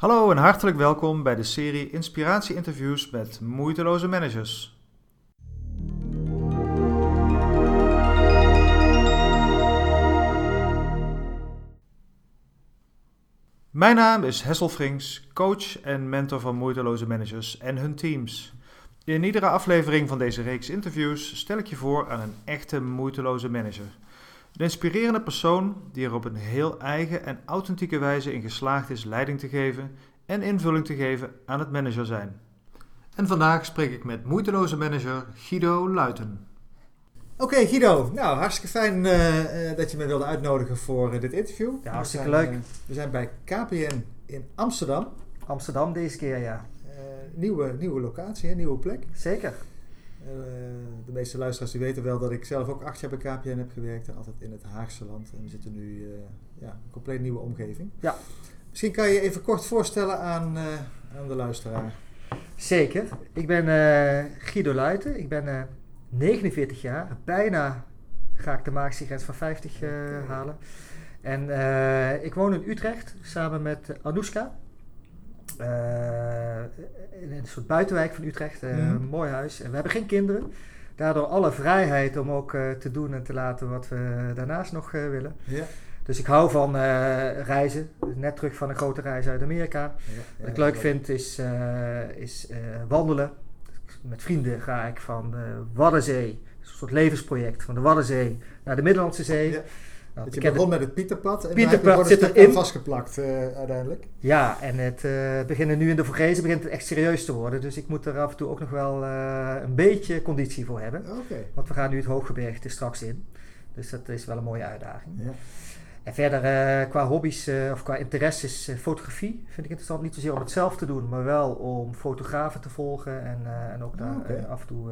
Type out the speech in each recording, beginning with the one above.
Hallo en hartelijk welkom bij de serie Inspiratie-interviews met moeiteloze managers. Mijn naam is Hessel Frings, coach en mentor van moeiteloze managers en hun teams. In iedere aflevering van deze reeks interviews stel ik je voor aan een echte moeiteloze manager. Een inspirerende persoon die er op een heel eigen en authentieke wijze in geslaagd is leiding te geven en invulling te geven aan het manager zijn. En vandaag spreek ik met moeiteloze manager Guido Luiten. Oké Guido, nou hartstikke fijn uh, uh, dat je me wilde uitnodigen voor uh, dit interview. Ja, hartstikke we zijn, leuk. we zijn bij KPN in Amsterdam. Amsterdam deze keer, ja. nieuwe, nieuwe locatie, hè? nieuwe plek. Zeker. De meeste luisteraars die weten wel dat ik zelf ook acht jaar bij KPN heb gewerkt. En altijd in het Haagse land. En we zitten nu ja, een compleet nieuwe omgeving. Ja. Misschien kan je je even kort voorstellen aan, aan de luisteraar. Zeker. Ik ben Guido Luiten. Ik ben 49 jaar. Bijna ga ik de magische grens van 50 uh, halen. En uh, ik woon in Utrecht samen met Anouska. Uh, in een soort buitenwijk van Utrecht. Een mooi huis. En we hebben geen kinderen. Daardoor alle vrijheid om ook te doen en te laten wat we daarnaast nog willen. Ja. Dus ik hou van reizen. Net terug van een grote reis uit Amerika. Ja, wat ik leuk vind is, is wandelen met vrienden ga ik van de Waddenzee, een soort levensproject, van de Waddenzee naar de Middellandse Zee. Nou, dat je begon met het Pieterpad en Pieterpad zit erin vastgeplakt uh, uiteindelijk. Ja, en het uh, beginnen nu in de Vorgezen begint het echt serieus te worden. Dus ik moet er af en toe ook nog wel uh, een beetje conditie voor hebben. Okay. Want we gaan nu het hooggebergte straks in. Dus dat is wel een mooie uitdaging. Ja. En verder qua hobby's of qua interesses, fotografie vind ik interessant. Niet zozeer om het zelf te doen, maar wel om fotografen te volgen en, en ook daar oh, okay. af en toe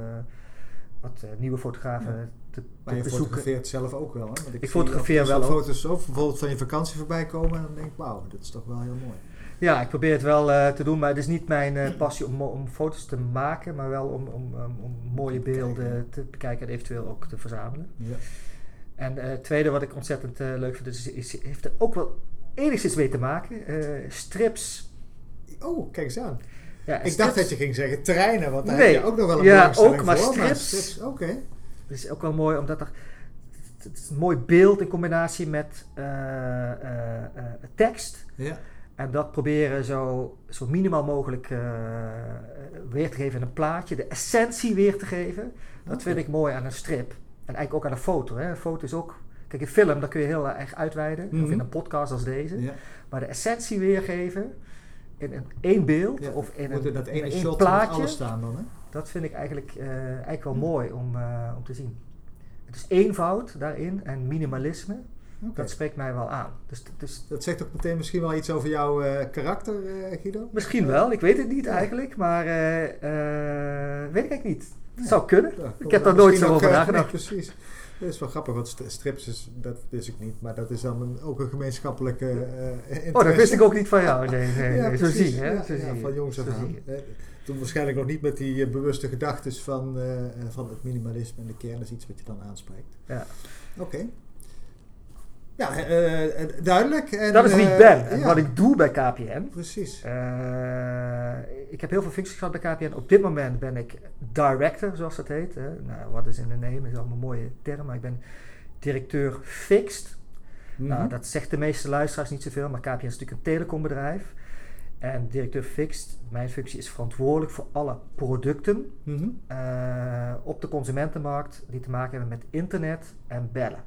wat nieuwe fotografen ja. Te, maar je fotografeert zelf ook wel, hè? Want ik, ik fotografeer wel ook. foto's zo bijvoorbeeld van je vakantie voorbij komen en dan denk ik, wauw, dit is toch wel heel mooi. Ja, ik probeer het wel te doen, maar het is niet mijn passie om, om foto's te maken, maar wel om, om, om mooie beelden te bekijken en eventueel ook te verzamelen. Ja. En het uh, tweede wat ik ontzettend leuk vind, is, is, heeft er ook wel enigszins mee te maken. Strips. Oh, kijk eens aan. Ja, ik strips. dacht dat je ging zeggen treinen, want daar nee. heb je ook nog wel een ja, ook, maar voor. strips. strips Oké. Okay. Dat is ook wel mooi, omdat er... Het is een mooi beeld in combinatie met tekst. Ja. En dat proberen zo, zo minimaal mogelijk weer te geven in een plaatje. De essentie weer te geven. Dat vind ik mooi aan een strip. En eigenlijk ook aan een foto. Hè. Een foto is ook... Kijk, een film, daar kun je heel erg uitweiden. Mm -hmm. Of in een podcast als deze. Ja. Maar de essentie weergeven in een één beeld ja. of in een, dat ene shot plaatje. alles staan dan, hè? Dat vind ik eigenlijk, uh, eigenlijk wel mooi om, uh, om te zien. Het is eenvoud daarin en minimalisme. Okay. Dat spreekt mij wel aan. Dus, dus, dat zegt ook meteen misschien wel iets over jouw uh, karakter, Guido? Misschien wel, ik weet het niet eigenlijk. Maar weet ik eigenlijk niet. Het zou kunnen. Ik heb daar nooit zo over nagedacht. Nee, precies. Dat is wel grappig, want strips is, dat wist ik niet, maar dat is dan een, ook een gemeenschappelijke uh, Oh, dat wist ik ook niet van jou. Nee, nee, ja, nee. zo zie je. Hè? Ja, zo ja, zie je. van jongs af aan. Toen waarschijnlijk nog niet met die uh, bewuste gedachten van, uh, van het minimalisme en de kern is iets wat je dan aanspreekt. Ja. Oké. Okay. Ja, duidelijk. En, dat is wie ik ben en wat ik doe bij KPN. Precies. ik heb heel veel functies gehad bij KPN. Op dit moment ben ik director, zoals dat heet. Nou, wat is in de name? is allemaal een mooie term, maar ik ben directeur fixed. Mm -hmm. nou, dat zegt de meeste luisteraars niet zoveel, maar KPN is natuurlijk een telecombedrijf. En directeur fixed, mijn functie is verantwoordelijk voor alle producten mm -hmm. uh, op de consumentenmarkt die te maken hebben met internet en bellen.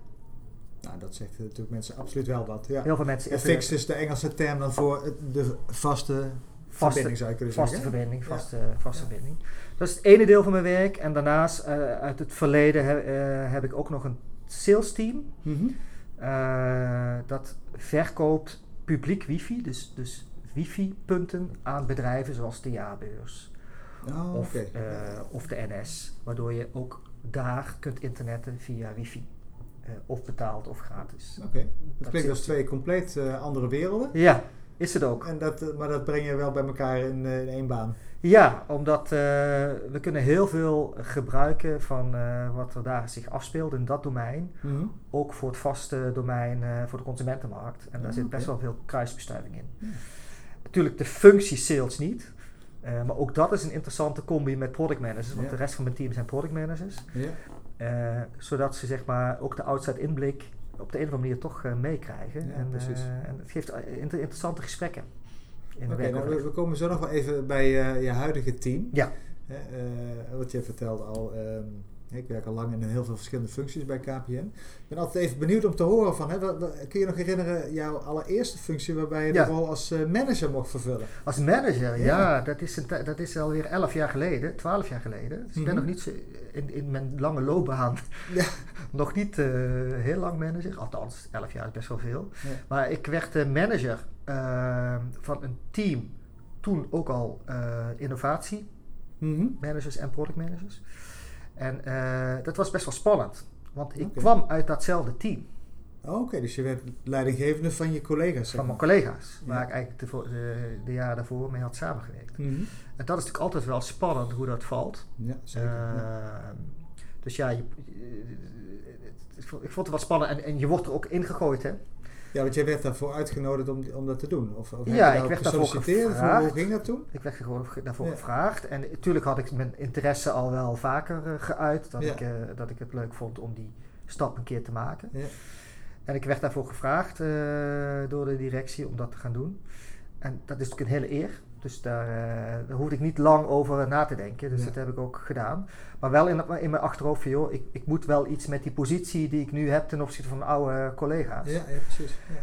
Nou, dat zegt natuurlijk mensen absoluut wel wat. Ja. Heel veel mensen. En fixed is de Engelse term dan voor de vaste, vaste verbinding, zou je kunnen vaste zeggen. Verbinding, vaste, ja. vaste ja. verbinding. Dat is het ene deel van mijn werk. En daarnaast, uh, uit het verleden, he, uh, heb ik ook nog een sales team. Mm -hmm. uh, dat verkoopt publiek wifi, dus, dus wifi-punten aan bedrijven zoals de jaarbeurs. Oh, of, okay. of de NS. Waardoor je ook daar kunt internetten via wifi. Uh, of betaald of gratis. Oké, okay. dat, dat klinkt als twee compleet uh, andere werelden. Ja, is het ook. En dat, uh, maar dat breng je wel bij elkaar in, in één baan. Ja, omdat we kunnen heel veel gebruiken van wat er daar zich afspeelt in dat domein. Mm -hmm. Ook voor het vaste domein voor de consumentenmarkt. En daar oh, zit okay. best wel veel kruisbestuiving in. Natuurlijk de functie sales niet. Eh, maar ook dat is een interessante combi met product managers. Want Ja. de rest van mijn team zijn product managers. Ja. Eh, zodat ze zeg maar ook de outside inblik op de een of andere manier toch eh, meekrijgen. Ja, en, precies. eh, en het geeft inter- interessante gesprekken in Oké, nou, we, komen zo nog wel even bij je huidige team. Ja. Wat je vertelde al, ehm, ik werk al lang in heel veel verschillende functies bij KPN. Ik ben altijd even benieuwd om te horen van, hè, kun je nog herinneren jouw allereerste functie waarbij je Ja. de rol als eh, manager mocht vervullen? Als manager, ja, Ja. dat, is een, dat is alweer 11 jaar geleden, 12 jaar geleden. Dus ik ben Mhm. nog niet zo, in, in mijn lange loopbaan Ja. nog niet eh, heel lang manager. Althans, 11 jaar is best wel veel. Maar ik werd de manager eh, van een team, toen ook al eh, innovatie Mhm. managers en product managers. En eh, dat was best wel spannend, want ik kwam uit datzelfde team Oh, Oké, dus je werd leidinggevende van je collega's. zeg van mijn collega's, Ja. waar ik eigenlijk de, de, de jaren daarvoor mee had samengewerkt. Mhm. En dat is natuurlijk altijd wel spannend hoe dat valt. Ja, zeker. ja. Ehm, dus ja, je, ik vond ik vond het wel spannend en, en je wordt er ook ingegooid, hè? Ja, want jij werd daarvoor uitgenodigd om, om dat te doen. Of, of heb Ja, je ik werd daarvoor gevraagd. Hoe ging dat toen? Ik werd gewoon ge- daarvoor Ja. gevraagd. En natuurlijk had ik mijn interesse al wel vaker eh, geuit. Dat, Ja. ik, eh, dat ik het leuk vond om die stap een keer te maken. Ja. En ik werd daarvoor gevraagd eh, door de directie om dat te gaan doen. En dat is natuurlijk een hele eer. Dus daar, daar hoefde ik niet lang over na te denken. Dus Ja. dat heb ik ook gedaan. Maar wel in, in mijn achterhoofd van, joh, ik, ik moet wel iets met die positie die ik nu heb ten opzichte van mijn oude collega's. Ja, ja, precies. Ja.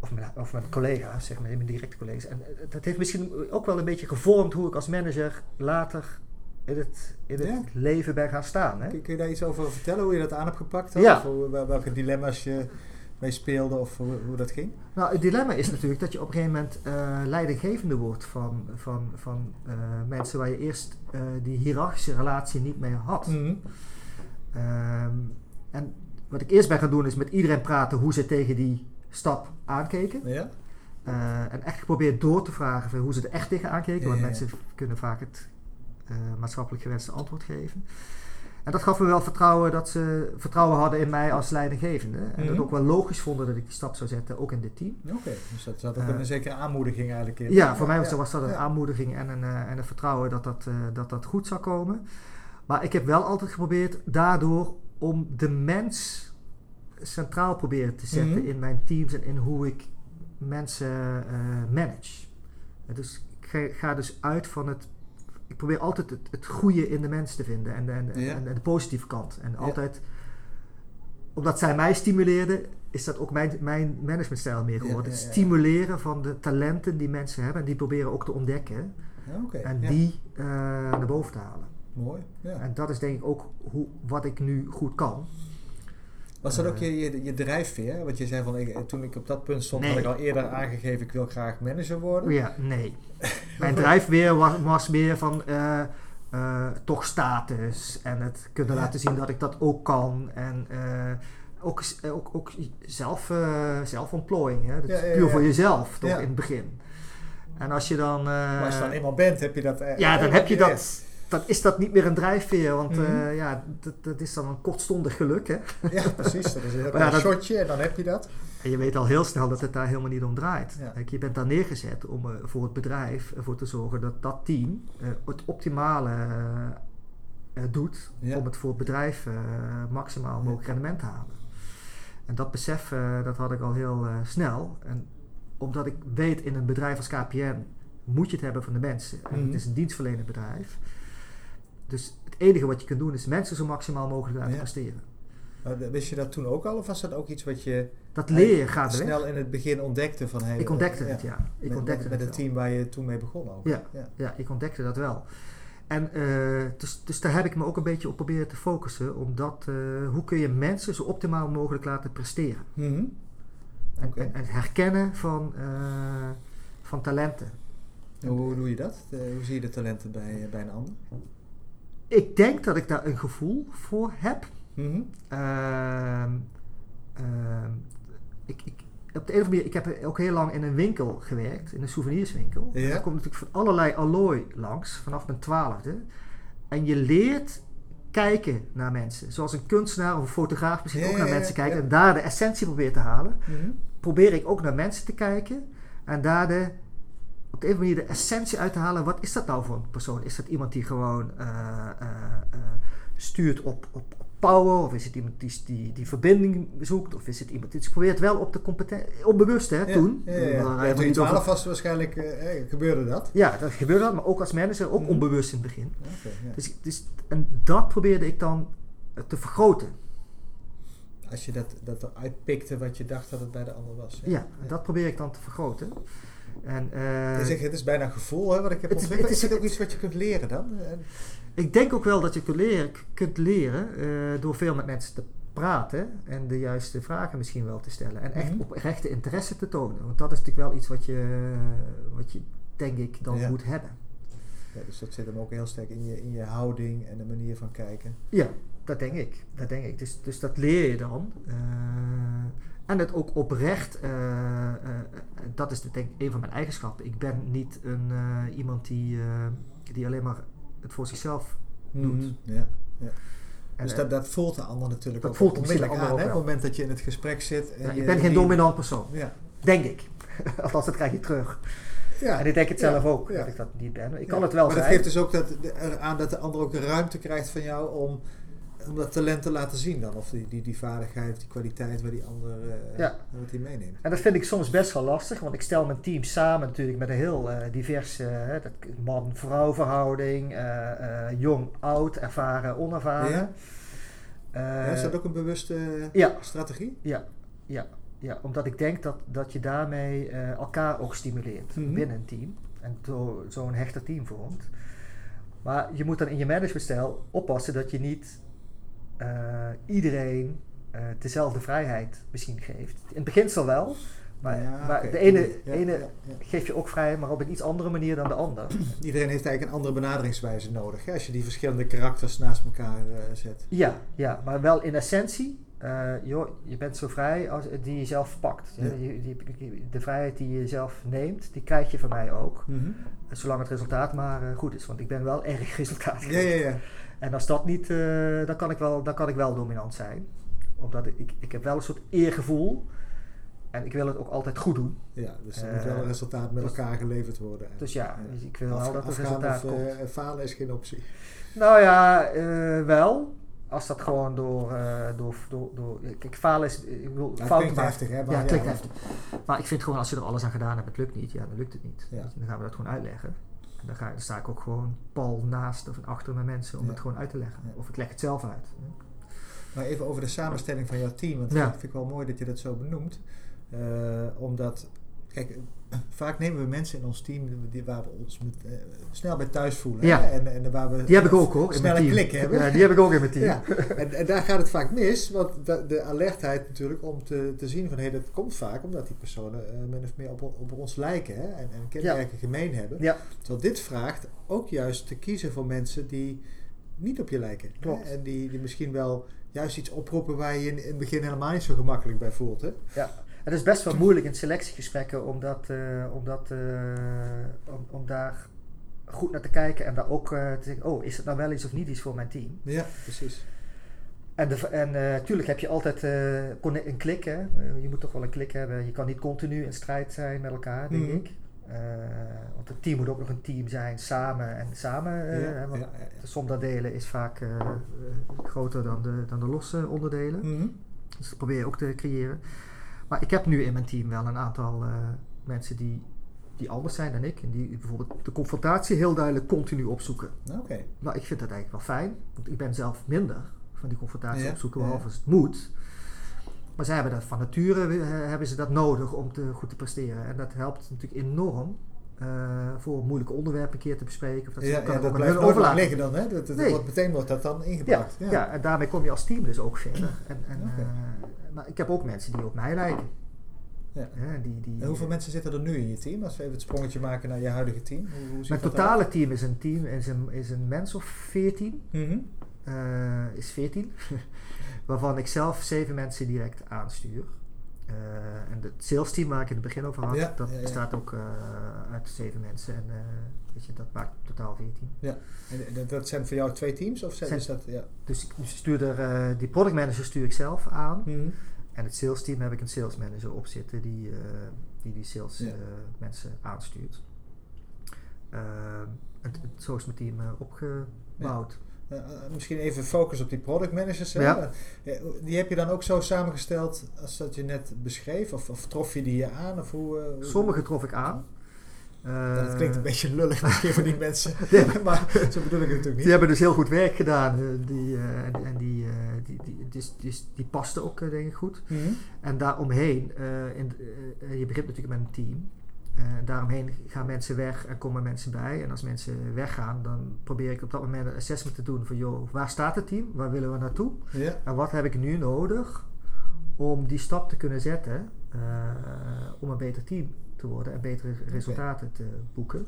Of, mijn, of mijn collega's, zeg maar, mijn directe collega's. En eh, dat heeft misschien ook wel een beetje gevormd hoe ik als manager later in het, in het Ja. leven ben gaan staan. Hè? Kun, kun je daar iets over vertellen, hoe je dat aan hebt gepakt? Ja. Of welke dilemma's je mee speelde of hoe, hoe dat ging? Nou, het dilemma is natuurlijk dat je op een gegeven moment eh, leidinggevende wordt van, van, van eh, mensen waar je eerst eh, die hiërarchische relatie niet mee had. Mhm. Ehm, en wat ik eerst ben gaan doen is met iedereen praten hoe ze tegen die stap aankeken. Ja? En echt geprobeerd door te vragen van hoe ze er echt tegen aankeken. Ja, want ja, mensen kunnen vaak het maatschappelijk gewenste antwoord geven. En dat gaf me wel vertrouwen dat ze vertrouwen hadden in mij als leidinggevende. En dat Mhm. ook wel logisch vonden dat ik die stap zou zetten, ook in dit team. Oké, dus dat zat ook Eh, een zekere aanmoediging eigenlijk in. Ja, voor mij was, ja, was dat een ja. aanmoediging en een, eh, en een vertrouwen dat dat, eh, dat dat goed zou komen. Maar ik heb wel altijd geprobeerd daardoor om de mens centraal proberen te zetten Mhm. in mijn teams en in hoe ik mensen manage. Dus ik ga, ga dus uit van het. Ik probeer altijd het, het goede in de mens te vinden en de, en, Ja. en de positieve kant. En altijd, omdat zij mij stimuleerden, is dat ook mijn, mijn managementstijl meer geworden. Het stimuleren van de talenten die mensen hebben en die proberen ook te ontdekken en die eh, naar boven te halen. Mooi, ja. En dat is denk ik ook hoe, wat ik nu goed kan. Was dat ook Eh, je, je, je drijfveer? Want je zei van, ik, toen ik op dat punt stond, Nee. had ik al eerder aangegeven, ik wil graag manager worden. Ja, nee. Mijn drijfveer was, was meer van eh, eh, toch status en het kunnen Ja. laten zien dat ik dat ook kan. En ook, ook, ook zelf, zelfontplooiing. Hè? Dat Ja, is ja, puur ja. voor jezelf, toch in het begin. En als je dan... Maar als je dan eenmaal bent, heb je dat... ja, dan heb je dat... Dan is dat niet meer een drijfveer, want Mhm. eh, ja, dat, dat is dan een kortstondig geluk. Hè? Ja, precies. Dat is een, ja, dat- shotje en dan heb je dat. En je weet al heel snel dat het daar helemaal niet om draait. Ja. Kijk, je bent daar neergezet om eh, voor het bedrijf ervoor te zorgen dat dat team eh, het optimale doet Ja. om het voor het bedrijf maximaal mogelijk rendement te halen. En dat besef dat had ik al heel snel. En omdat ik weet in een bedrijf als KPN moet je het hebben van de mensen. En Mhm. Het is een dienstverlenend bedrijf. Dus het enige wat je kunt doen is mensen zo maximaal mogelijk laten Ja. presteren. Wist je dat toen ook al? Of was dat ook iets wat je Dat leer gaandeweg. snel in het begin ontdekte? Van, hey, Ik ontdekte eh, het, ja. Ik met, ontdekte met, met het team waar je toen mee begon ook. Ja. ja. Ja, ik ontdekte dat wel. En eh, dus, dus daar heb ik me ook een beetje op proberen te focussen. Omdat, eh, hoe kun je mensen zo optimaal mogelijk laten presteren? Mhm. En, en, herkennen van, van talenten. En Hoe doe je dat? Hoe zie je de talenten bij, bij een ander? Ik denk dat ik daar een gevoel voor heb. Mhm. Ehm, ehm, ik, ik, op de een of andere manier, ik heb ook heel lang in een winkel gewerkt, in een souvenirswinkel. Ja. Daar komt natuurlijk van allerlei allooi langs, vanaf mijn twaalfde. En je leert kijken naar mensen. Zoals een kunstenaar of een fotograaf misschien Ja, ook naar ja, mensen kijkt en daar de essentie probeert te halen. Mhm. Probeer ik ook naar mensen te kijken en daar de op een of andere manier de essentie uit te halen. Wat is dat nou voor een persoon? Is dat iemand die gewoon eh, eh, eh, stuurt op, op, op power? Of is het iemand die, die, die verbinding zoekt? Of is het iemand die... Dus ik probeer het wel op de competentie... Onbewust, hè, Ja, toen. Ja, ja, ja. Ja, toen over- 12 was waarschijnlijk eh, gebeurde dat. Ja, dat gebeurde dat. Maar ook als manager, ook Mhm. onbewust in het begin. Ja. Dus, dus, en dat probeerde ik dan te vergroten. Als je dat, dat eruit pikte wat je dacht dat het bij de ander was. Ja, dat probeer ik dan te vergroten. En, eh, Het is, het is bijna een gevoel hè, wat ik heb Het ontwikkeld. het Is is- het ook iets wat je kunt leren dan? Eh, ik denk ook wel dat je kunt leren, kunt leren eh, door veel met mensen te praten en de juiste vragen misschien wel te stellen. En echt Mhm. oprechte interesse te tonen. Want dat is natuurlijk wel iets wat je, wat je denk ik, dan Ja. moet hebben. Ja, dus dat zit hem ook heel sterk in je, in je houding en de manier van kijken. Ja, dat denk ik. Dat denk ik. Dus, dus dat leer je dan. En het ook oprecht, eh, eh, dat is de, denk ik een van mijn eigenschappen. Ik ben niet een, eh, iemand die, eh, die alleen maar het voor zichzelf doet. Mhm, Ja. En, Dus eh, dat, dat voelt de ander natuurlijk dat ook voelt misschien de onmiddellijk aan. Hè? Op het moment dat je in het gesprek zit. En ja, je- ik ben geen dominant persoon, Ja. denk ik. Althans, dat krijg je terug. Ja. En ik denk het zelf Ja, ook, ja. dat ik dat niet ben. Ik Ja. kan het wel maar zijn. dat geeft dus ook dat, aan dat de ander ook de ruimte krijgt van jou om, om dat talent te laten zien dan. Of die, die, die vaardigheid, die kwaliteit waar die ander eh, Ja. wat die meeneemt. En dat vind ik soms best wel lastig, want ik stel mijn team samen natuurlijk met een heel eh, divers eh, man-vrouw verhouding, jong, oud, ervaren, onervaren. Ja? Ja, is dat ook een bewuste ja, strategie? ja, ja, ja, omdat ik denk dat, dat je daarmee elkaar ook stimuleert Mhm. binnen een team en zo- zo'n hechter team vormt. Maar je moet dan in je managementstijl oppassen dat je niet eh, iedereen eh, dezelfde vrijheid misschien geeft. In het beginsel wel, maar, Ja, maar de ene, Ja, ene ja, ja. geef je ook vrij, maar op een iets andere manier dan de ander. Iedereen heeft eigenlijk een andere benaderingswijze nodig. Hè? Als je die verschillende karakters naast elkaar eh, zet. Ja, ja, maar wel in essentie. joh, je bent zo vrij als, die je zelf pakt. Je- die- de vrijheid die je zelf neemt, die krijg je van mij ook. Zolang het resultaat maar goed is. Want ik ben wel erg resultaat. Ja, ja, ja. En als dat niet, eh, dan, kan ik wel, dan kan ik wel dominant zijn. Omdat ik, ik, ik heb wel een soort eergevoel. En ik wil het ook altijd goed doen. ja dus er Eh, moet wel een resultaat met dus- elkaar geleverd worden. Dus ja, Ja. dus ik wil wel dat afgaan resultaat of, komt. eh, falen is geen optie. Nou ja, eh, wel. Als dat gewoon door, eh, door, door, door kijk, falen is, ik wil Ja, het fout klinkt maken. heftig, hè? Ja, maar het klinkt heftig. Maar ik vind gewoon als je er alles aan gedaan hebt, het lukt niet, ja, dan lukt het niet. Ja. Je, Dan gaan we dat gewoon uitleggen. Dan, ga, dan sta ik ook gewoon pal naast of achter mijn mensen om Ja. het gewoon uit te leggen. Of ik leg het zelf uit. Maar even over de samenstelling van jouw team. Want Ja. dat vind ik wel mooi dat je dat zo benoemt. Eh, omdat, kijk, vaak nemen we mensen in ons team die, waar we ons met, eh, snel bij thuis voelen. Ja. Hè? En, en waar we Die heb ik ook hoor, snel een klik hebben. Ja, die heb ik ook in mijn team. Ja, en, en daar gaat het vaak mis, want de, de alertheid natuurlijk om te, te zien van hé, dat komt vaak omdat die personen eh, min of meer op, op ons lijken hè, en, en kenmerken gemeen hebben. Ja. Terwijl dit vraagt ook juist te kiezen voor mensen die niet op je lijken. Hè, en die, die misschien wel juist iets oproepen waar je je in, in het begin helemaal niet zo gemakkelijk bij voelt. Hè? Ja. Het is best wel moeilijk in selectiegesprekken om, dat, eh, om, dat, eh, om, om daar goed naar te kijken en daar ook eh, te zeggen, oh, is het nou wel iets of niet iets voor mijn team? Ja, precies. En, de, en eh, tuurlijk heb je altijd een klik, hè. Je moet toch wel een klik hebben. Je kan niet continu in strijd zijn met elkaar, denk Mhm. ik. Want het team moet ook nog een team zijn, samen en samen. ja, hè, want ja, ja, ja. De som der delen is vaak groter dan de, dan de losse onderdelen. Mhm. Dus dat probeer je ook te creëren. Maar ik heb nu in mijn team wel een aantal eh, mensen die, die anders zijn dan ik. En die bijvoorbeeld de confrontatie heel duidelijk continu opzoeken. Oké. Nou, ik vind dat eigenlijk wel fijn. Want ik ben zelf minder van die confrontatie Ja, opzoeken, ja. behalve als het moet. Maar zij hebben dat van nature eh, hebben ze dat nodig om te, goed te presteren. En dat helpt natuurlijk enorm voor moeilijke onderwerpen een keer te bespreken. Of dat Ja, kan ja, dat blijft nooit liggen dan. Hè? Dat, dat Nee. wordt, meteen wordt dat dan Ja, ingebracht. ja. en daarmee kom je als team dus ook verder. En, en, eh, maar ik heb ook mensen die op mij lijken. Ja. Die, die, En hoeveel mensen zitten er nu in je team? Als we even het sprongetje maken naar je huidige team. Hoe, Mijn totale team is een team, is een, is een mens of 14. eruit? Mhm. eh, is 14. waarvan ik zelf zeven mensen direct aanstuur. Eh, en het sales team waar ik in het begin over had, Ja, dat ja, ja. bestaat ook eh, uit zeven mensen. En eh, weet je, dat maakt totaal 14. En dat- dat zijn voor jou twee teams? Of zijn, Zijn- is dat, ja. Dus ik stuur er, die product manager stuur ik zelf aan. Mhm. En het sales team heb ik een sales manager op zitten die die, die sales Ja. mensen aanstuurt. zo is mijn team opgebouwd. Uh, misschien even focus op die product managers. Ja. Die heb je dan ook zo samengesteld als dat je net beschreef? Of, of trof je die je aan? Of hoe, uh, Sommige trof ik aan. Uh, dat klinkt een beetje lullig misschien voor die mensen. maar zo bedoel ik het natuurlijk niet. Die hebben dus heel goed werk gedaan. Die, en, en die, die, die, die, die, die paste ook denk ik goed. Mm -hmm. En daaromheen, in, je begint natuurlijk met een team. Uh, daaromheen gaan mensen weg en komen mensen bij. En als mensen weggaan, dan probeer ik op dat moment een assessment te doen van joh, waar staat het team? Waar willen we naartoe? Ja. En wat heb ik nu nodig om die stap te kunnen zetten uh, om een beter team te worden en betere resultaten okay. te boeken?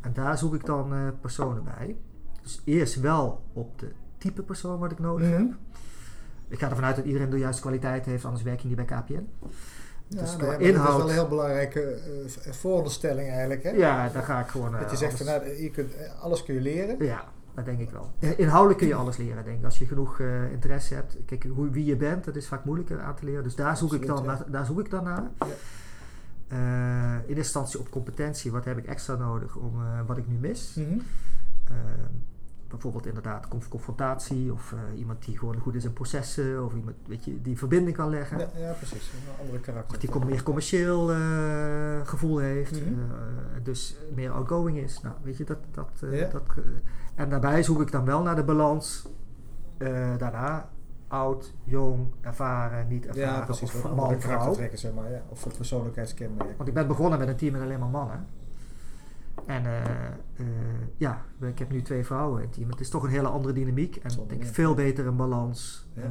En daar zoek ik dan uh, personen bij. Dus eerst wel op de type persoon wat ik nodig Mhm. heb. Ik ga ervan uit dat iedereen de juiste kwaliteit heeft, anders werk je niet bij KPN. Ja, Dus nee, dat is inhoud- wel een heel belangrijke eh, vooronderstelling eigenlijk. Hè? Ja, daar ga ik gewoon. eh, Dat je zegt van alles- nou, je kunt, eh, alles kun je leren. Ja, dat denk ik wel. Eh, Inhoudelijk kun je alles leren, denk ik. Als je genoeg eh, interesse hebt. Kijk, hoe, wie je bent, dat is vaak moeilijker aan te leren. Dus daar zoek, ik, dan, ja. naar, daar zoek ik dan naar. Ja. Eh, in eerste instantie op competentie. Wat heb ik extra nodig om eh, wat ik nu mis? Mhm. Eh, bijvoorbeeld inderdaad conf- confrontatie. Of eh, iemand die gewoon goed is in processen. Of iemand weet je, die verbinding kan leggen. ja, ja, precies. Een andere karakter. Of die meer commercieel eh, gevoel heeft. Mhm. eh, dus meer outgoing is. Nou, weet je, dat... dat, Ja. dat en daarbij zoek ik dan wel naar de balans. daarna oud, jong, ervaren, niet ervaren. ja, precies. of man, vrouw. zeg maar. Ja. Of voor persoonlijkheidskenmerken. Want ik ben begonnen met een team met alleen maar mannen. En eh, eh, ja, ik heb nu twee vrouwen in het team. Het is toch een hele andere dynamiek. En ik denk veel beter een balans eh,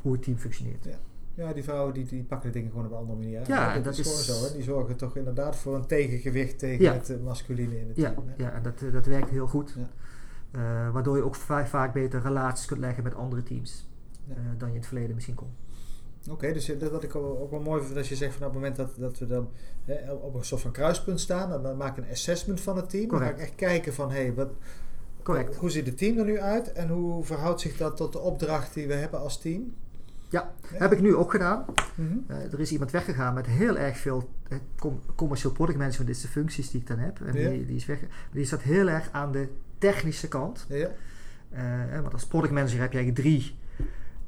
hoe het team functioneert. Ja, die vrouwen die, die pakken de dingen gewoon op een andere manier. Ja, dat, is, gewoon zo. Hè. Die zorgen toch inderdaad voor een tegengewicht tegen Ja. het masculine in het Ja, team. hè. ja en dat, dat werkt heel goed. Ja. Waardoor je ook va- vaak beter relaties kunt leggen met andere teams. Dan je in het verleden misschien kon. Oké, dus je- dat wat ik ook wel mooi vind als je zegt van op het moment dat, dat we dan hè, op een soort van kruispunt staan, dan, dan maak ik een assessment van het team. Dan ga ik Correct. echt kijken van hé, wat, Correct. hoe ziet het team er nu uit en hoe verhoudt zich dat tot de opdracht die we hebben als team? Ja, Ja. heb ik nu ook gedaan. Mhm. Eh, er is iemand weggegaan met heel erg veel eh, com- commercieel product management. Dit is de functies die ik dan heb. En Ja. die, die is weg. Die zat heel erg aan de technische kant. Ja, Eh, want als product manager heb jij drie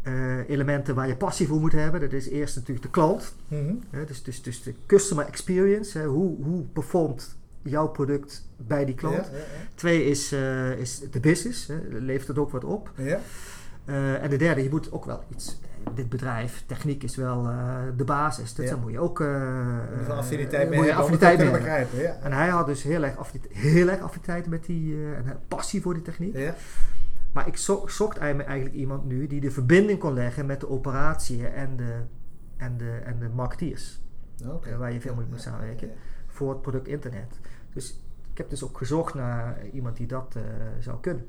eh, elementen waar je passie voor moet hebben. Dat is eerst natuurlijk de klant. Mhm. Dus, dus, dus de customer experience. Hè, hoe, hoe performt jouw product bij die klant? Ja, ja, Twee is, eh, is de business. Hè, levert het ook wat op? Eh, en de derde, je moet ook wel iets. Dit bedrijf, techniek is wel de basis. Dus daar moet je ook. van affiniteit mee moet je affiniteit mee begrijpen. Ja. En hij had dus heel erg, affiniteit, heel erg affiniteit met die. en passie voor die techniek. Maar ik zo- zocht eigenlijk iemand nu die de verbinding kon leggen met de operatie en de, en de, en de marketeers. Eh, waar je veel mee moet samenwerken. Voor het product internet. Dus ik heb dus ook gezocht naar iemand die dat eh, zou kunnen.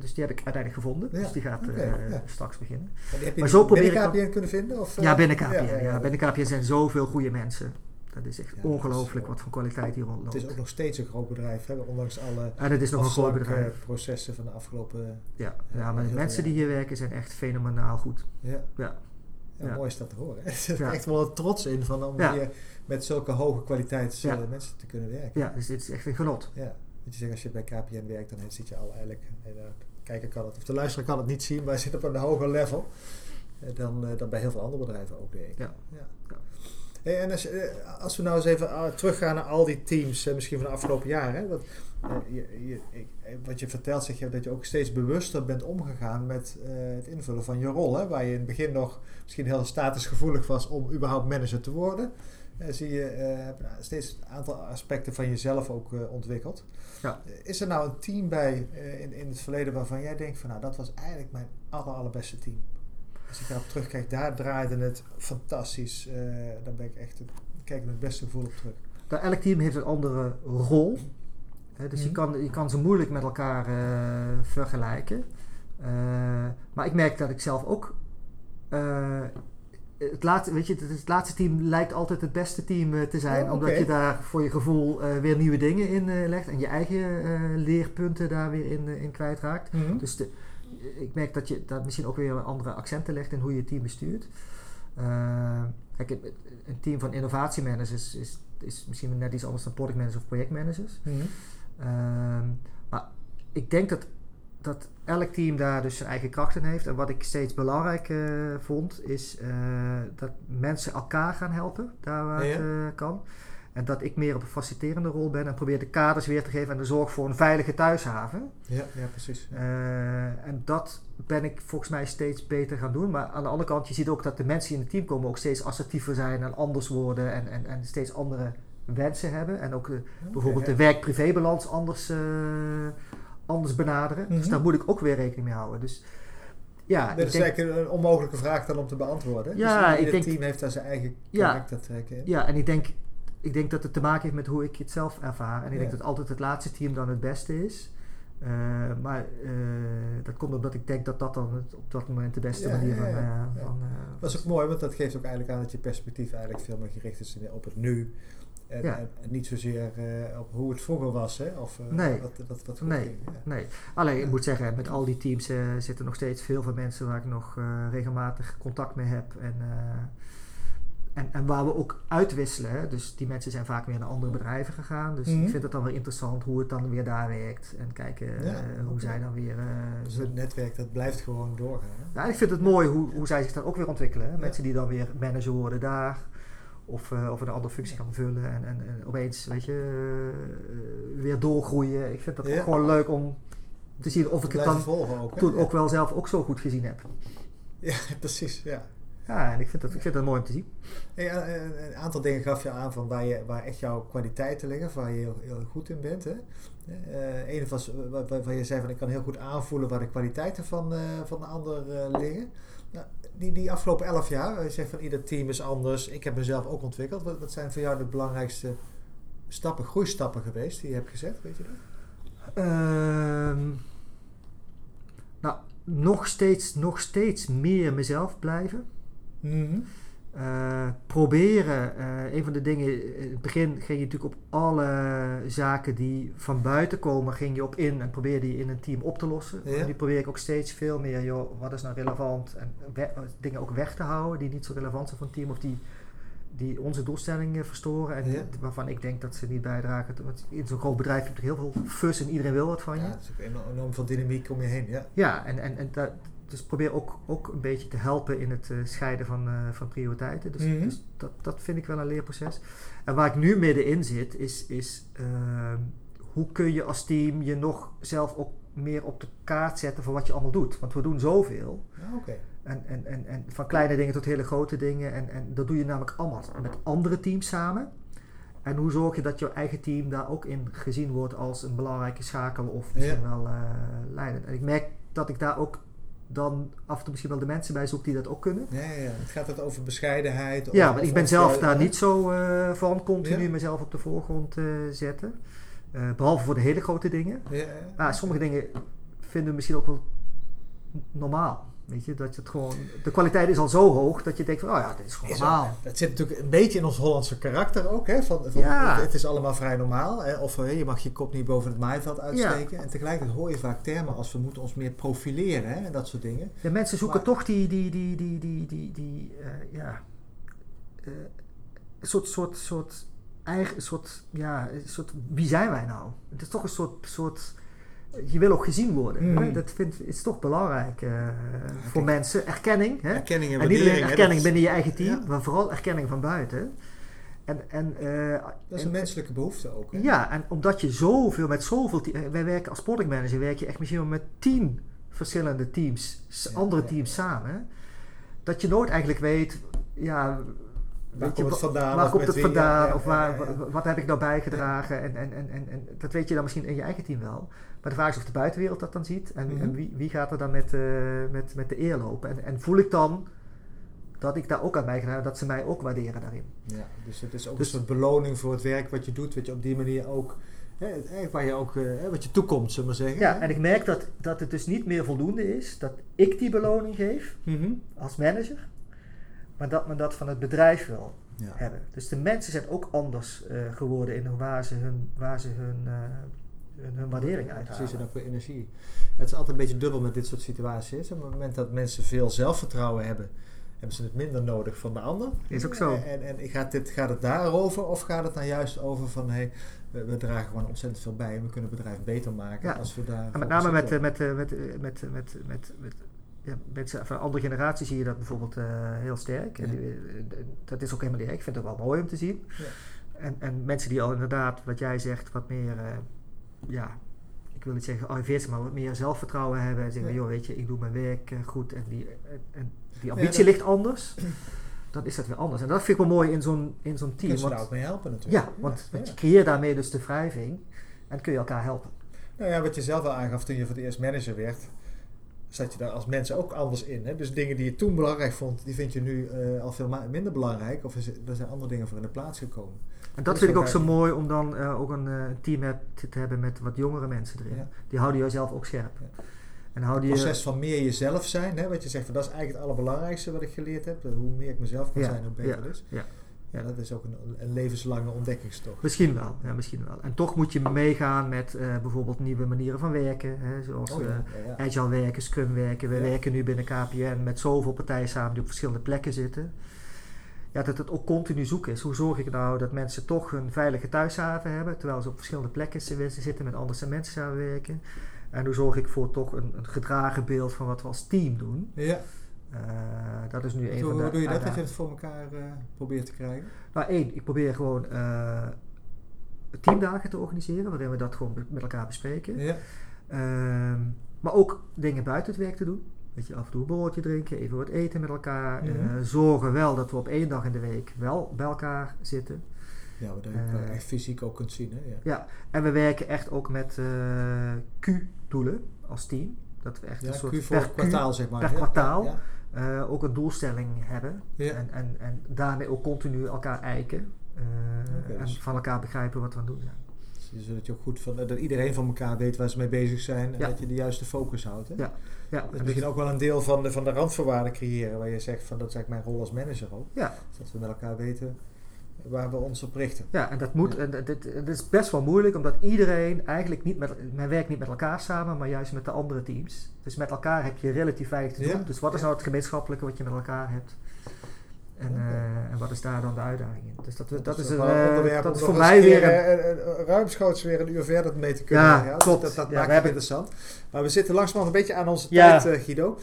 Dus die heb ik uiteindelijk gevonden. Ja, Dus die gaat eh, ja. straks beginnen. Maar die zo probeer binnen ik dan- KPN kunnen vinden? Of, eh? Ja, binnen KPN. Ja, ja, ja. binnen KPN zijn zoveel goede mensen. Dat is echt Ja, ongelooflijk wel- wat voor kwaliteit hier Het rondloopt. is ook nog steeds een groot bedrijf, hè, ondanks alle En het is nog een groot bedrijf. afslankprocessen van de afgelopen... Ja, Ja, ja maar de mensen die hier werken zijn echt fenomenaal goed. Ja. Ja. Ja. Mooi is dat te horen. Er zit echt wel een trots in van om hier met zulke hoge kwaliteits Ja. eh, mensen te kunnen werken. Ja, dus dit is echt een genot. Ja. Dat je zegt, als je bij KPN werkt, dan zit je al eigenlijk... eh, de kijker kan het, of de luisteraar kan het niet zien, maar je zit op een hoger level eh, dan, eh, dan bij heel veel andere bedrijven ook, denk ik. Ja. ja. Hey, en als, eh, als we nou eens even ah, teruggaan naar al die teams, eh, misschien van de afgelopen jaren. Dat, eh, je, wat je vertelt, zeg je dat je ook steeds bewuster bent omgegaan met het invullen van je rol. Hè, waar je in het begin nog misschien heel statusgevoelig was om überhaupt manager te worden. Zie je nou steeds een aantal aspecten van jezelf ook ontwikkeld. Ja. Is er nou een team bij in, in het verleden waarvan jij denkt van nou dat was eigenlijk mijn aller, allerbeste team? Als ik daarop terugkijk, daar draaide het fantastisch. Eh daar ben ik echt, kijk ik het beste gevoel op terug. Nou, elk team heeft een andere rol. Hè, dus je, Mhm. kan, je kan ze moeilijk met elkaar eh, vergelijken. Eh, maar ik merk dat ik zelf ook. het, laatste, weet je, het, het laatste team lijkt altijd het beste team te zijn. Oh, Omdat je daar voor je gevoel weer nieuwe dingen in legt. En je eigen leerpunten daar weer in, in kwijtraakt. Dus de, ik merk dat je daar misschien ook weer andere accenten legt in hoe je het team bestuurt. Eh, kijk, een- team van innovatiemanagers is, is is misschien net iets anders dan product managers of projectmanagers. Mhm. Ehm, maar ik denk dat, dat elk team daar dus zijn eigen krachten heeft. En wat ik steeds belangrijk eh, vond, is eh, dat mensen elkaar gaan helpen, daar waar Ja. het kan. En dat ik meer op een faciliterende rol ben en probeer de kaders weer te geven en de zorg voor een veilige thuishaven. Ja, ja, precies. Eh, en dat ben ik volgens mij steeds beter gaan doen. Maar aan de andere kant, je ziet ook dat de mensen die in het team komen ook steeds assertiever zijn en anders worden en, en, en steeds andere wensen hebben. En ook de, bijvoorbeeld ja. de werk-privébalans anders, eh, anders benaderen. Dus Mhm. daar moet ik ook weer rekening mee houden. Dus ja, dat is denk, eigenlijk een onmogelijke vraag dan om te beantwoorden. Ja, dus ik ieder denk- team heeft daar zijn eigen Ja. karaktertrekken in. ja, en ik denk, ik denk dat het te maken heeft met hoe ik het zelf ervaar. En ik Ja. denk dat altijd het laatste team dan het beste is. Eh, maar eh, dat komt omdat ik denk dat dat dan het, op dat moment de beste Ja, manier van... ja, eh, van, Dat is ook mooi, want dat geeft ook eigenlijk aan dat je perspectief eigenlijk veel meer gericht is op het nu. En, Ja. en niet zozeer op hoe het vroeger was, hè? Of eh, Nee. wat, wat, Nee. ging. Ja. Nee, alleen ik Ja. moet zeggen, met al die teams eh, zitten nog steeds veel van mensen waar ik nog regelmatig contact mee heb. En, en, en waar we ook uitwisselen. Hè. Dus die mensen zijn vaak weer naar andere bedrijven gegaan. Dus Mhm. ik vind het dan weer interessant hoe het dan weer daar werkt. En kijken eh, hoe zij dan weer. eh, Dus het netwerk dat blijft gewoon doorgaan. Hè? ja, ik vind het mooi hoe, hoe zij zich dan ook weer ontwikkelen. Hè. Mensen die dan weer manager worden daar. Of, eh, of een andere functie gaan vullen. En, en, en opeens, weet je, weer doorgroeien. Ik vind dat Ja. ook gewoon leuk om te zien of ik het dan ook. Toen ook wel zelf ook zo goed gezien heb. Ja, precies. Ja. Ja, en ik vind dat, ik vind dat mooi om te zien. Hey, eh, eh, een aantal dingen gaf je aan van waar, je, waar echt jouw kwaliteiten liggen, waar je heel, heel goed in bent. Hè? Eh een was waar, je zei van ik kan heel goed aanvoelen waar de kwaliteiten van, van de ander liggen. Nou, die, die afgelopen elf jaar, je zegt van ieder team is anders. Ik heb mezelf ook ontwikkeld. Wat, wat zijn voor jou de belangrijkste stappen, groeistappen geweest die je hebt gezet? Weet je dat? Ehm, nou, nog steeds, nog steeds meer mezelf blijven. Eh, proberen, eh, een van de dingen, in het begin ging je natuurlijk op alle zaken die van buiten komen, ging je op in en probeerde die in een team op te lossen. Ja. En nu probeer ik ook steeds veel meer, joh, wat is nou relevant en dingen ook weg te houden die niet zo relevant zijn voor een team of die, die onze doelstellingen verstoren en Ja. waarvan ik denk dat ze niet bijdragen. Want in zo'n groot bedrijf heb je heel veel fuss en iedereen wil wat van je. Ja, het is ook enorm, enorm veel dynamiek om je heen. Ja. Ja, en, en, en dat, dus probeer ook, ook een beetje te helpen in het eh, scheiden van, eh, van prioriteiten. Dus, Mhm. dus dat, dat vind ik wel een leerproces. En waar ik nu middenin zit, is, is ehm, hoe kun je als team je nog zelf ook meer op de kaart zetten voor wat je allemaal doet. Want we doen zoveel. Ja, Oké. En, en, en, en van kleine dingen tot hele grote dingen. En, en dat doe je namelijk allemaal met andere teams samen. En hoe zorg je dat jouw eigen team daar ook in gezien wordt als een belangrijke schakel of misschien wel eh, leidend. En ik merk dat ik daar ook dan af en toe misschien wel de mensen bij zoek die dat ook kunnen. Ja, ja, ja. Het gaat het over bescheidenheid. Ja, want ik ben zelf eh, daar niet zo eh, van continu Ja. mezelf op de voorgrond eh, zetten. Eh, behalve voor de hele grote dingen. Ja, ja. Maar sommige dingen vinden we misschien ook wel normaal. Weet je, dat je het gewoon, de kwaliteit is al zo hoog dat je denkt van, oh ja, dit is gewoon normaal. Dat zit natuurlijk een beetje in ons Hollandse karakter ook. Hè? Van, van, Ja. het, het is allemaal vrij normaal. Hè? Of je mag je kop niet boven het maaiveld uitsteken. En tegelijkertijd hoor je vaak termen als we moeten ons meer profileren hè? en dat soort dingen. De mensen zoeken Maar- toch die, die, die, die, die, die, die eh, ja, eh, een soort, soort, soort eigen, soort, ja, soort, wie zijn wij nou? Het is toch een soort, soort je wil ook gezien worden. Mm. Dat vind, is toch belangrijk eh, voor mensen. Erkenning. Hè? Erkenning en En niet alleen erkenning binnen je eigen team, Ja. maar vooral erkenning van buiten. En, en, eh, dat is en- een menselijke behoefte ook. Hè? ja, en omdat je zoveel met zoveel teams. Wij werken als product manager werk je echt misschien wel met tien verschillende teams, Ja, andere teams ja. samen. Dat je nooit eigenlijk weet, ja, Waar komt het vandaan? waar komt het vandaan? Ja, of waar, wat heb ik nou bijgedragen? En, en, en, en, dat weet je dan misschien in je eigen team wel. Maar de vraag is of de buitenwereld dat dan ziet. En, Mhm. en wie, wie gaat er dan met, eh, met, met de eer lopen? En, en voel ik dan dat ik daar ook aan bijgedragen heb, dat ze mij ook waarderen daarin. Ja, dus het is ook Dus- een soort beloning voor het werk wat je doet. Wat je op die manier ook... Hè, waar je ook eh, hè, wat je toekomt, zullen we zeggen. Ja, hè? en ik merk dat, dat het dus niet meer voldoende is dat ik die beloning geef Mhm. als manager, maar dat men dat van het bedrijf wil Ja. hebben. Dus de mensen zijn ook anders eh, geworden in hoe- waar ze hun, waar ze hun, eh, hun, hun waardering uithalen. Precies, en ook weer energie. Het is altijd een beetje dubbel met dit soort situaties. Op het moment dat mensen veel zelfvertrouwen hebben hebben ze het minder nodig van de ander. Is ook zo. En, en gaat, dit, gaat het daarover of gaat het dan juist over van hey, we, we dragen gewoon ontzettend veel bij en we kunnen het bedrijf beter maken Ja. als we daar. En met name met, eh, met, met, met, met, met, met ja, mensen van andere generaties zie je dat bijvoorbeeld eh, heel sterk. En Ja. eh, dat is ook helemaal niet. Ik vind het wel mooi om te zien. Ja. En, en mensen die al inderdaad, wat jij zegt, wat meer, eh, ja, ik wil niet zeggen arriveert, maar wat meer zelfvertrouwen hebben. En zeggen, joh, weet je, ik doe mijn werk goed en die, en, die ambitie ligt anders. Dan is dat weer anders. En dat vind ik wel mooi in zo'n, in zo'n team. Kunnen ze daar Want, ook mee helpen natuurlijk. ja, want, want je creëert daarmee dus de wrijving en kun je elkaar helpen. Nou ja, wat je zelf al aangaf toen je voor het eerst manager werd, zat je daar als mensen ook anders in. Hè? Dus dingen die je toen belangrijk vond, die vind je nu eh, al veel minder belangrijk. Of is, er zijn andere dingen voor in de plaats gekomen. En Dat vind ik ook zo mooi om dan eh, ook een eh, team heb, te hebben met wat jongere mensen erin. Ja. Die houden jezelf ook scherp. Ja. En houden Het je, proces van meer jezelf zijn, hè? wat je zegt, van, dat is eigenlijk het allerbelangrijkste wat ik geleerd heb. Hoe meer ik mezelf kan Ja, zijn, hoe beter ja, het is. Ja, dat is ook een, een levenslange ontdekkingstocht. Misschien wel, ja, misschien wel. En toch moet je meegaan met eh, bijvoorbeeld nieuwe manieren van werken. Hè, zoals Oh, eh, ja, ja, ja. agile werken, scrum werken. We werken nu binnen KPN met zoveel partijen samen die op verschillende plekken zitten. Ja, dat het ook continu zoeken is. Hoe zorg ik nou dat mensen toch een veilige thuishaven hebben, terwijl ze op verschillende plekken zi- zitten met andere mensen samenwerken. En hoe zorg ik voor toch een, een gedragen beeld van wat we als team doen. Ja. Eh, dat is nu een Hoe, van de hoe doe je dat? Dat je het voor elkaar eh, probeert te krijgen? Nou, één, ik probeer gewoon eh, teamdagen te organiseren, waarin we dat gewoon met elkaar bespreken. Ja. Ehm, maar ook dingen buiten het werk te doen. Weet je, af en toe een broodje drinken, even wat eten met elkaar. Zorgen wel dat we op één dag in de week wel bij elkaar zitten. Ja, je echt fysiek ook kunt zien. Hè? Ja. Ja, en we werken echt ook met Q-doelen als team. Dat we echt Ja, een soort Q voor per kwartaal, zeg maar. per Ja, kwartaal. Eh, ook een doelstelling hebben. ja. En, en, en daarmee ook continu elkaar eiken. Eh, en dus- van elkaar begrijpen wat we aan het doen zijn. Dus Zodat je ook goed van, dat iedereen van elkaar weet waar ze mee bezig zijn en Ja. dat je de juiste focus houdt. Hè? Ja. Ja, Dat is en misschien ook wel een deel van de, van de randvoorwaarden creëren, waar je zegt van dat is eigenlijk mijn rol als manager ook. ja, Dat we met elkaar weten waar we ons op richten. ja, en dat moet. Ja. En dit, dit is best wel moeilijk, omdat iedereen eigenlijk niet met. Men werkt niet met elkaar samen, maar juist met de andere teams. Dus met elkaar heb je relatief weinig te doen. Ja, Dus wat is ja. nou het gemeenschappelijke wat je met elkaar hebt? En, eh, en wat is daar dan de uitdaging in? Dus dat, dat, is, een, eh, onderwerp dat is voor mij weer een, eh, ruimschoots weer een uur verder mee te kunnen. Ja, klopt. Dat, dat Ja, maakt het hebben- interessant. Maar we zitten langzamerhand een beetje aan onze Ja. tijd, Guido.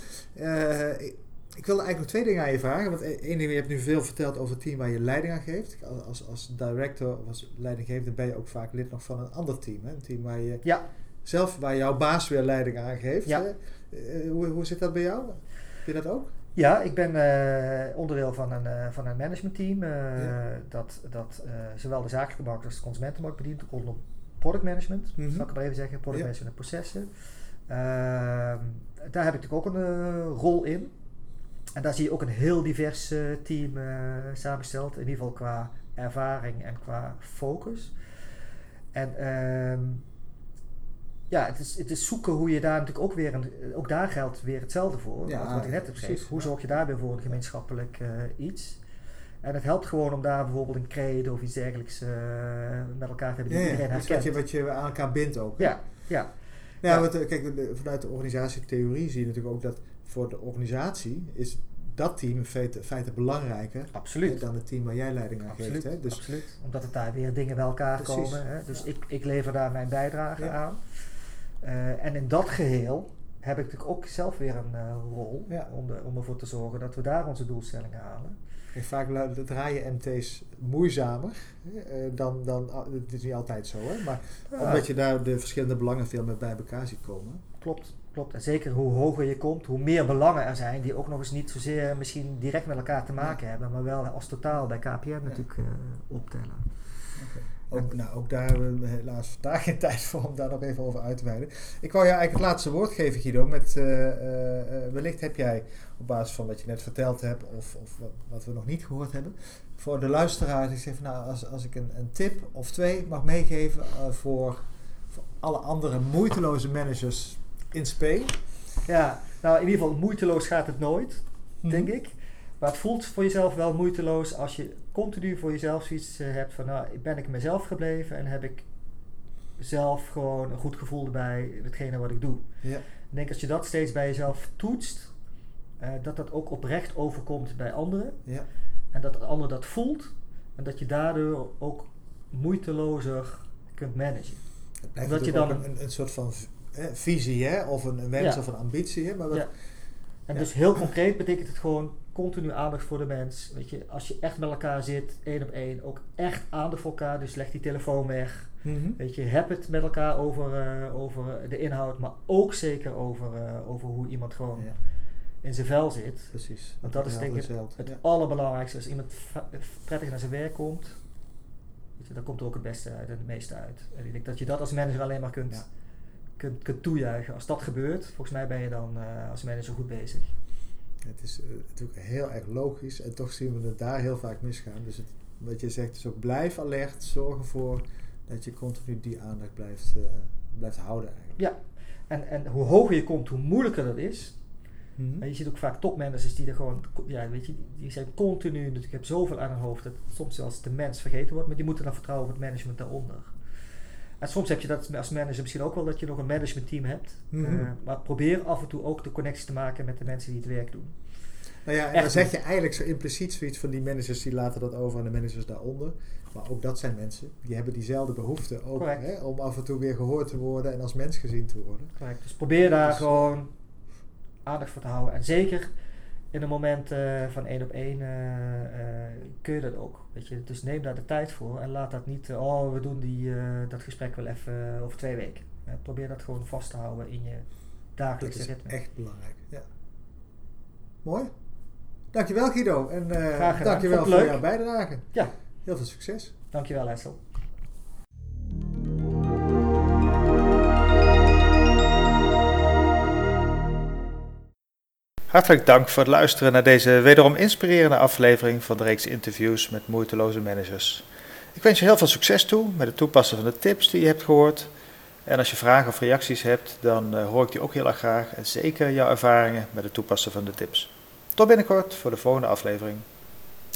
Ik, ik wilde eigenlijk nog twee dingen aan je vragen. Want eh, één ding, je hebt nu veel verteld over het team waar je leiding aan geeft. Als, als, director of als leidinggevende ben je ook vaak lid nog van een ander team. Hè? Een team waar je ja, zelf, waar jouw baas weer leiding aan geeft. Ja. Eh, hoe, hoe zit dat bij jou? Vind je dat ook? Ja, ik ben eh, onderdeel van een, eh, van een managementteam Ja. dat, dat zowel de zakelijke markt als de consumentenmarkt bedient rondom product management. Mhm. Zal ik maar even zeggen, product Ja. management en processen. Ehm, daar heb ik natuurlijk ook een rol in. En daar zie je ook een heel divers eh, team eh, samengesteld, in ieder geval qua ervaring en qua focus. En ehm, ja, het is, het is zoeken hoe je daar natuurlijk ook weer, een, ook daar geldt weer hetzelfde voor. Ja, wat, wat ik net heb gezegd. Hoe zorg je daar weer voor een gemeenschappelijk eh, iets? En het helpt gewoon om daar bijvoorbeeld een credo of iets dergelijks eh, met elkaar te hebben Ja, iedereen wat herkent. je, wat je aan elkaar bindt ook. Ja, ja, Ja, Ja. want eh, kijk, vanuit de organisatietheorie zie je natuurlijk ook dat voor de organisatie is dat team in feite, feite belangrijker absoluut. dan het team waar jij leiding aan Absoluut, geeft. Hè? Dus absoluut. Omdat het daar weer dingen bij elkaar Precies. komen. Hè? Dus Ja. ik, ik lever daar mijn bijdrage Ja. aan. Eh, en in dat geheel heb ik natuurlijk ook zelf weer een eh, rol Ja. om, de, om ervoor te zorgen dat we daar onze doelstellingen halen. kijk, vaak draaien MT's moeizamer hè, eh, dan, dan, ah, het is niet altijd zo, hè? maar Ja. omdat je daar de verschillende belangen veel meer bij elkaar ziet komen. Klopt, klopt. En zeker hoe hoger je komt, hoe meer belangen er zijn die ook nog eens niet zozeer misschien direct met elkaar te maken hebben, maar wel als totaal bij KPN natuurlijk eh, optellen. Ook, nou, ook daar hebben we helaas vandaag geen tijd voor om daar nog even over uit te wijden. Ik wou je eigenlijk het laatste woord geven, Guido. Met, eh, eh, wellicht heb jij op basis van wat je net verteld hebt, of, of wat, wat we nog niet gehoord hebben, voor de luisteraars, ik zeg van nou, als, als ik een, een tip of twee mag meegeven voor, voor alle andere moeiteloze managers in spe. Ja, nou in ieder geval moeiteloos gaat het nooit, Mhm. denk ik. Maar het voelt voor jezelf wel moeiteloos als je continu voor jezelf zoiets eh, hebt van, nou, ben ik mezelf gebleven en heb ik zelf gewoon een goed gevoel bij hetgene wat ik doe. Ja. Ik denk als je dat steeds bij jezelf toetst, eh, dat dat ook oprecht overkomt bij anderen. Ja. En dat de ander dat voelt. En dat je daardoor ook moeitelozer kunt managen. Dat je dan- een, een soort van hè, visie, hè? of een, een wens Ja. of een ambitie. Hè? Maar wat, Ja. En Ja. dus heel concreet betekent het gewoon continu aandacht voor de mens. Weet je, als je echt met elkaar zit, één op één, ook echt aandacht voor elkaar. Dus leg die telefoon weg. Mhm. Weet je, heb het met elkaar over, eh, over de inhoud, maar ook zeker over, eh, over hoe iemand gewoon Ja, in zijn vel zit. precies. Want dat is denk ik. Het Ja. allerbelangrijkste. Als iemand prettig naar zijn werk komt, weet je, dan komt er ook het beste uit en het meeste uit. En ik denk dat je dat als manager alleen maar kunt. Kunt, kunt toejuichen. Als dat gebeurt, volgens mij ben je dan eh, als manager goed bezig. Het is eh, natuurlijk heel erg logisch en toch zien we het daar heel vaak misgaan. Dus het, wat je zegt is ook blijf alert, zorg ervoor dat je continu die aandacht blijft, eh, blijft houden eigenlijk. Ja, en, en hoe hoger je komt, hoe moeilijker dat is. Mhm. En je ziet ook vaak topmanagers die er gewoon, ja, weet je, die zijn continu, ik heb zoveel aan hun hoofd dat soms zelfs de mens vergeten wordt, maar die moeten dan vertrouwen op het management daaronder. En soms heb je dat als manager misschien ook wel dat je nog een managementteam hebt. Mhm. Eh, maar probeer af en toe ook de connectie te maken met de mensen die het werk doen. Nou ja, en dan zeg je eigenlijk zo impliciet zoiets van die managers die laten dat over aan de managers daaronder. Maar ook dat zijn mensen, die hebben diezelfde behoefte ook hè, om af en toe weer gehoord te worden en als mens gezien te worden. Correct. Dus probeer daar Dus- gewoon aandacht voor te houden. En zeker in een moment eh, van één op één eh, eh, kun je dat ook. Weet je? Dus neem daar de tijd voor en laat dat niet, oh we doen die, dat gesprek wel even over twee weken. Probeer dat gewoon vast te houden in je Dat dagelijkse is ritme. echt belangrijk. Ja. Mooi. Dankjewel Guido en eh Graag gedaan. dankjewel voor jouw bijdrage. Ja, Heel veel succes. dankjewel Hessel. Hartelijk dank voor het luisteren naar deze wederom inspirerende aflevering van de reeks interviews met moeiteloze managers. Ik wens je heel veel succes toe met het toepassen van de tips die je hebt gehoord. En als je vragen of reacties hebt, dan eh, hoor ik die ook heel erg graag. En zeker jouw ervaringen met het toepassen van de tips. Tot binnenkort voor de volgende aflevering.